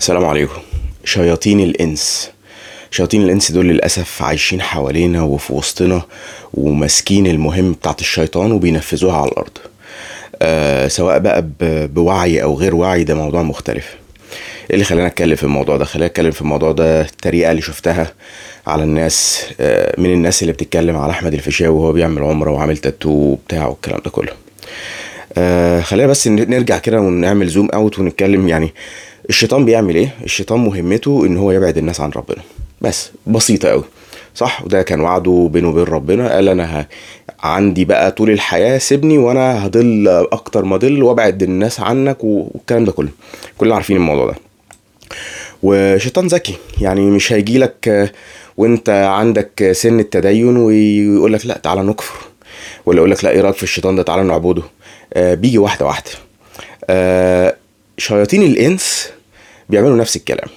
السلام عليكم. شياطين الإنس. شياطين الإنس دول للأسف عايشين حوالينا وفي وسطنا وماسكين المهم بتاعت الشيطان وبينفذوها على الأرض. آه سواء بقى بوعي أو غير وعي ده موضوع مختلف. إيه اللي خلاني أتكلم في الموضوع ده؟ خلاني أتكلم في الموضوع ده الطريقة اللي شفتها على الناس آه، من الناس اللي بتتكلم على أحمد الفيشاوي وهو بيعمل عمرة وعامل تاتو وبتاع والكلام ده كله. آه خلينا بس نرجع كده ونعمل زوم اوت ونتكلم يعني الشيطان بيعمل إيه؟ الشيطان مهمته إن هو يبعد الناس عن ربنا. بس بسيطة قوي صح؟ وده كان وعده بينه وبين ربنا. قال أنا ه... عندي بقى طول الحياة سيبني وأنا هضل أكتر ما أضل وأبعد الناس عنك والكلام ده كله. كلنا عارفين الموضوع ده. وشيطان ذكي. يعني مش هيجي لك وأنت عندك سن التدين ويقول لك لا تعالى نكفر. ولا يقول لك لا إيه رأيك في الشيطان ده؟ تعالى نعبده. آه بيجي واحدة واحدة. آه شياطين الإنس بيعملوا نفس الكلام.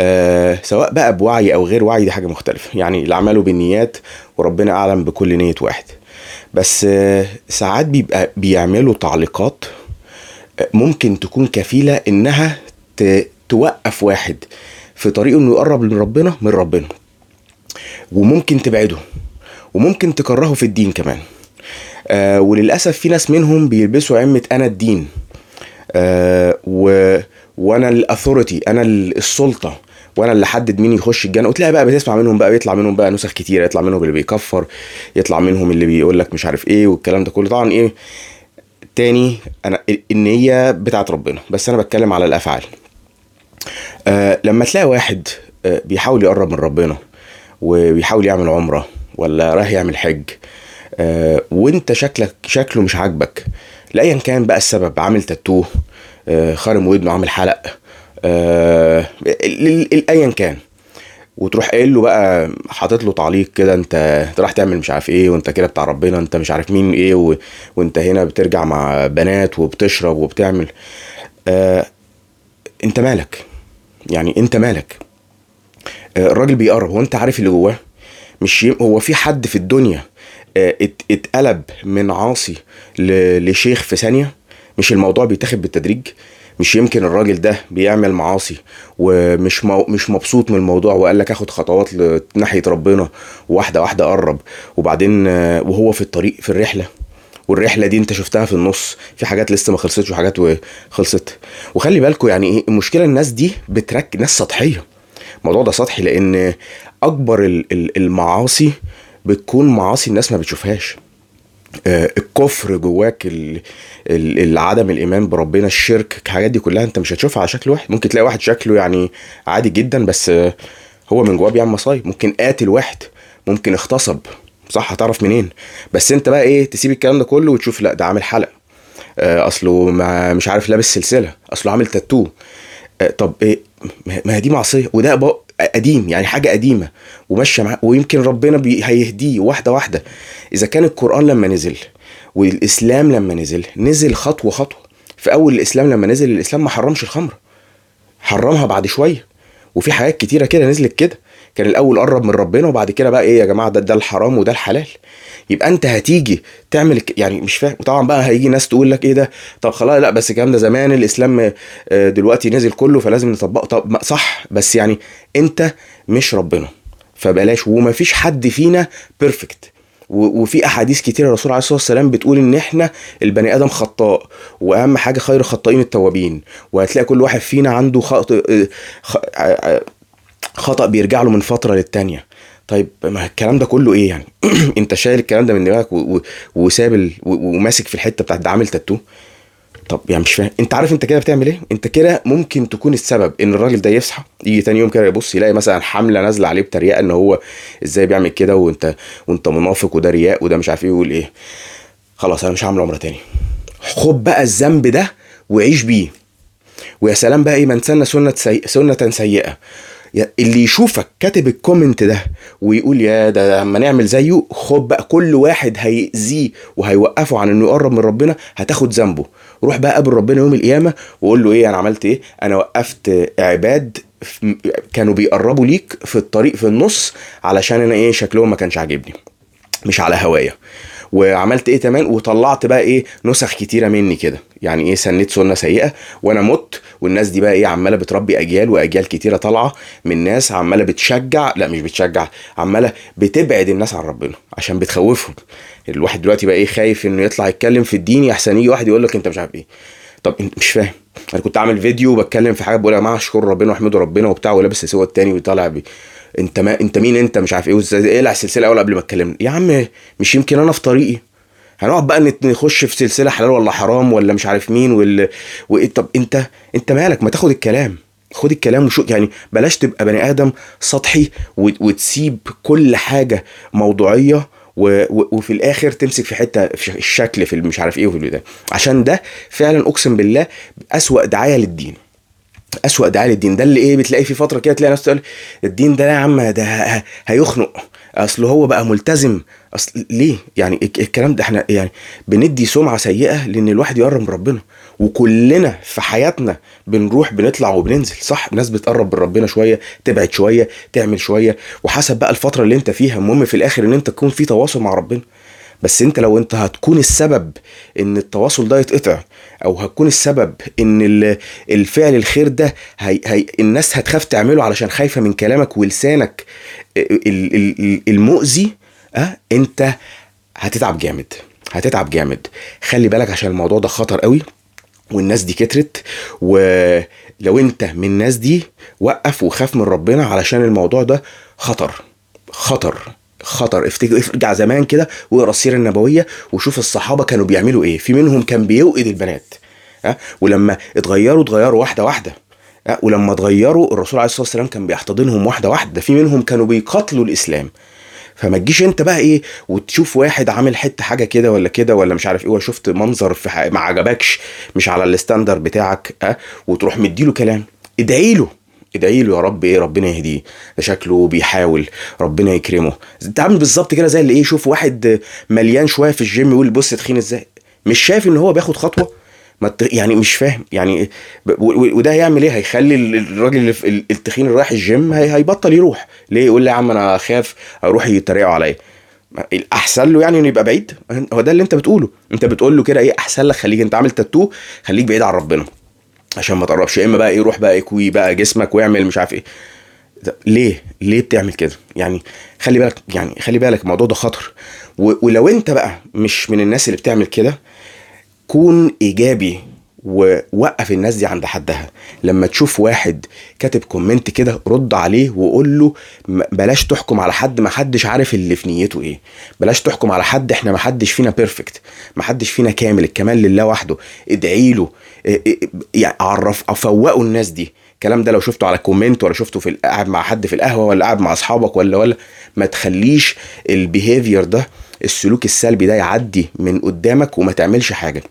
آه سواء بقى بوعي أو غير وعي دي حاجة مختلفة. يعني الاعمال بالنيات وربنا أعلم بكل نية واحد. بس آه ساعات بيبقى بيعملوا تعليقات ممكن تكون كفيلة إنها ت- توقف واحد في طريقه إنه يقرب من ربنا من ربنا. وممكن تبعده وممكن تكرهه في الدين كمان. آه وللأسف في ناس منهم بيلبسوا عمة أنا الدين. آه و... وأنا الأثوريتي أنا ال- السلطة وأنا اللي حدد مين يخش الجنة. وتلاقي بقى بتسمع منهم بقى بيطلع منهم بقى نسخ كتيرة يطلع منهم اللي بيكفر يطلع منهم اللي بيقول لك مش عارف إيه والكلام ده كله. طبعا إيه تاني أنا النية بتاعت ربنا. بس أنا بتكلم على الأفعال. آه لما تلاقي واحد آه بيحاول يقرب من ربنا وبيحاول يعمل عمرة ولا رايح يعمل حج آه وأنت شكلك شكله مش عاجبك لايا كان بقى السبب عامل تاتوه آه خارم ودنه عامل حلق آه ايا كان. وتروح قايل له بقى حاطط له تعليق كده أنت راح تعمل مش عارف إيه وأنت كده بتاع ربنا أنت مش عارف مين إيه و... وأنت هنا بترجع مع بنات وبتشرب وبتعمل. آه أنت مالك؟ يعني أنت مالك؟ آه الراجل بيقرب هو أنت عارف اللي جواه؟ مش يم... هو في حد في الدنيا. اتقلب من عاصي. لشيخ في ثانية. مش الموضوع بيتاخد بالتدريج. مش يمكن الراجل ده بيعمل معاصي ومش. مش مبسوط من الموضوع وقال لك آخد خطوات ناحية ربنا واحدة واحدة قرب. وبعدين آه، وهو في الطريق في الرحلة. والرحلة دي انت شفتها في النص. في حاجات لسه ما خلصتش وحاجات خلصت. وخلي بالكم يعني إيه المشكلة الناس دي بترك ناس سطحية. الموضوع ده سطحي لأن أكبر ال- ال- المعاصي بتكون معاصي الناس ما بتشوفهاش. آه، الكفر جواك عدم الإيمان بربنا الشرك الحاجات دي كلها أنت مش هتشوفها على شكل واحد. ممكن تلاقي واحد شكله يعني عادي جدا بس آه، هو من جواه بيعمل مصايب. ممكن قاتل واحد ممكن اغتصب. صح هتعرف منين؟ بس أنت بقى إيه تسيب الكلام ده كله وتشوف لا ده عامل حلقه آه، أصله مش عارف لابس سلسلة. أصله عامل تاتو. طب إيه ما هي دي معصية. وده قديم يعني حاجة قديمة وماشية معاه ويمكن ربنا بي هيهديه واحدة واحدة. إذا كان القرآن لما نزل والإسلام لما نزل نزل خطوة خطوة. في أول الإسلام لما نزل الإسلام ما حرمش الخمر حرمها بعد شوية. وفي حاجات كتيرة كده نزلت كده. كان الأول قرب من ربنا وبعد كده بقى إيه يا جماعة ده ده الحرام وده الحلال. يبقى أنت هتيجي تعمل يعني مش فاهم. وطبعا بقى هيجي ناس تقول لك إيه ده؟ طب خلاص لأ بس الكلام ده زمان الإسلام آه، دلوقتي نزل كله فلازم نطبقه. طب صح بس يعني أنت مش ربنا فبلاش. ومفيش حد فينا بيرفكت وفي أحاديث كتير الرسول عليه الصلاة والسلام بتقول إن إحنا البني آدم خطاء وأهم حاجة خير الخطائين التوابين. وهتلاقي كل واحد فينا عنده خطأ خ- ع- خطأ بيرجع له من فترة للتانية. طيب ما الكلام ده كله إيه يعني؟ أنت شايل الكلام ده من دماغك وساب وماسك في الحتة بتاعت ده عامل تاتو. طب يعني مش فاهم. أنت عارف أنت كده بتعمل إيه؟ أنت كده ممكن تكون السبب إن الراجل ده يصحى يجي تاني يوم كده يبص يلاقي مثلا حملة نازلة عليه بتريقه إن هو إزاي بيعمل كده وأنت وأنت منافق وده رياء وده مش عارف إيه ويقول إيه. خلاص أنا مش هعمل عمرة تاني. خد بقى الذنب ده وعيش بيه. ويا سلام بقى إيه من سن سنة. سنة سيئة. اللي يشوفك كاتب الكومنت ده ويقول يا ده لما نعمل زيه خد بقى كل واحد هيأذيه وهيوقفه عن إنه يقرب من ربنا هتاخد ذنبه. روح بقى قابل ربنا يوم القيامة وقول له إيه أنا عملت إيه؟ أنا وقفت عباد كانوا بيقربوا ليك في الطريق في النص علشان أنا إيه شكلهم ما كانش عاجبني. مش على هوايا وعملت إيه كمان وطلعت بقى إيه نسخ كتيرة مني كده. يعني إيه سنيت سنة سيئة وأنا مت والناس دي بقى إيه عمالة بتربي أجيال وأجيال كتيرة طالعة من ناس عمالة بتشجع لا مش بتشجع عمالة بتبعد الناس عن ربنا عشان بتخوفهم. الواحد دلوقتي بقى إيه خايف إنه يطلع يتكلم في الدين يحسن يجي واحد يقول لك أنت مش عارف إيه. طب أنت مش فاهم. أنا كنت عامل فيديو بتكلم في حاجة بقول يا جماعة اشكروا ربنا واحمدوا ربنا وبتاع ولابس السوى التاني وطالع بي انت ما انت مين انت؟ مش عارف إيه. وازاي اقلع السلسلة أول قبل ما اتكلم يا عم مش يمكن أنا في طريقي. هنقعد بقى نخش في سلسلة حلال ولا حرام ولا مش عارف مين وال... وايه طب انت انت مالك؟ ما تاخد الكلام. خد الكلام وشو يعني بلاش تبقى بني آدم سطحي. وتسيب كل حاجة موضوعية و... و... وفي الآخر تمسك في حتة في الشكل في مش عارف إيه وفي ده. عشان ده فعلا أقسم بالله أسوأ دعاية للدين. أسوأ دعاية للدين. ده اللي إيه بتلاقي في فترة كده تلاقي ناس تقول الدين ده يا عم ده هيخنق. أصل هو بقى ملتزم. أصل ليه؟ يعني الك- الكلام ده إحنا يعني بندي سمعة سيئة لإن الواحد يقرب من ربنا. وكلنا في حياتنا بنروح بنطلع وبننزل صح؟ ناس بتقرب من ربنا شوية تبعد شوية تعمل شوية. وحسب بقى الفترة اللي أنت فيها. المهم في الآخر إن أنت تكون في تواصل مع ربنا. بس انت لو انت هتكون السبب ان التواصل ده يتقطع أو هتكون السبب ان ال- الفعل الخير ده هي هي الناس هتخاف تعمله علشان خايفة من كلامك ولسانك ال- ال- ال- المؤذي آه انت هتتعب جامد هتتعب جامد. خلي بالك عشان الموضوع ده خطر قوي والناس دي كترت ولو انت من الناس دي وقف وخاف من ربنا علشان الموضوع ده خطر خطر. خطر. افتكر ارجع زمان كده واقرا السيرة النبوية وشوف الصحابة كانوا بيعملوا إيه. في منهم كان بيوقد البنات ها؟ ولما اتغيروا اتغيروا واحدة واحدة ها؟ ولما اتغيروا الرسول عليه الصلاة والسلام كان بيحتضنهم واحدة واحدة. ده في منهم كانوا بيقاتلوا الإسلام. فما تجيش أنت بقى إيه وتشوف واحد عامل حتة حاجة كده ولا كده ولا مش عارف إيه ولا شفت منظر في ما عجبكش مش على الستاندر بتاعك آه وتروح مديله كلام. ادعي له. ادعي له يا رب إيه ربنا يهديه. ده شكله بيحاول ربنا يكرمه. انت عامل بالظبط كده زي اللي إيه شوف واحد مليان شوية في الجيم يقول بص تخين إزاي. مش شايف ان هو بياخد خطوة؟ ما يعني مش فاهم. يعني وده هيعمل إيه؟ هيخلي ال- الراجل التخين اللي رايح الجيم هي هيبطل يروح. ليه؟ يقول لي يا عم أنا خاف أروح يتريقوا عليا. الاحسن له يعني انه يبقى بعيد. هو ده اللي انت بتقوله. انت بتقول له كده إيه احسن لك خليك انت عامل تاتو خليك بعيد عن ربنا. عشان ما تقربش. يا إما بقى إيه روح بقى اكوي بقى جسمك واعمل مش عارف إيه. ليه؟ ليه بتعمل كده؟ يعني خلي بالك يعني خلي بالك الموضوع ده خطر. ولو أنت بقى مش من الناس اللي بتعمل كده كون إيجابي ووقف الناس دي عند حدها. لما تشوف واحد كاتب comment كده رد عليه وقول له بلاش تحكم على حد ما حدش عارف اللي في نيته إيه. بلاش تحكم على حد إحنا ما حدش فينا perfect ما حدش فينا كامل الكمال لله وحده. ادعي له. يعني عرف أو فوقوا الناس دي. الكلام ده لو شفته على comment ولا شفته في قاعد مع حد في القهوة ولا قاعد مع أصحابك ولا ولا ما تخليش ال behavior ده السلوك السلبي ده يعدي من قدامك وما تعملش حاجة.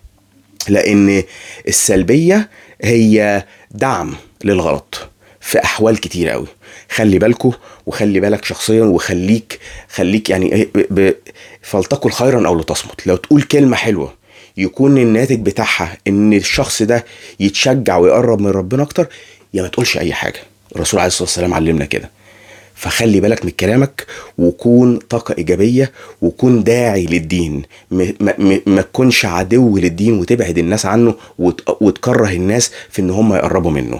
لأن السلبية هي دعم للغلط في أحوال كتير قوي خلي بالكو وخلي بالك شخصيا وخليك خليك يعني إيه فلتقل خيرا أو لتصمت. لو تقول كلمة حلوة يكون الناتج بتاعها إن الشخص ده يتشجع ويقرب من ربنا أكتر يا ما تقولش أي حاجة. الرسول عليه الصلاة والسلام علمنا كده. فخلي بالك من كلامك وكون طاقة إيجابية وكون داعي للدين. ما, تكونش عدو للدين وتبعد الناس عنه وت- وتكره الناس في إن هم يقربوا منه.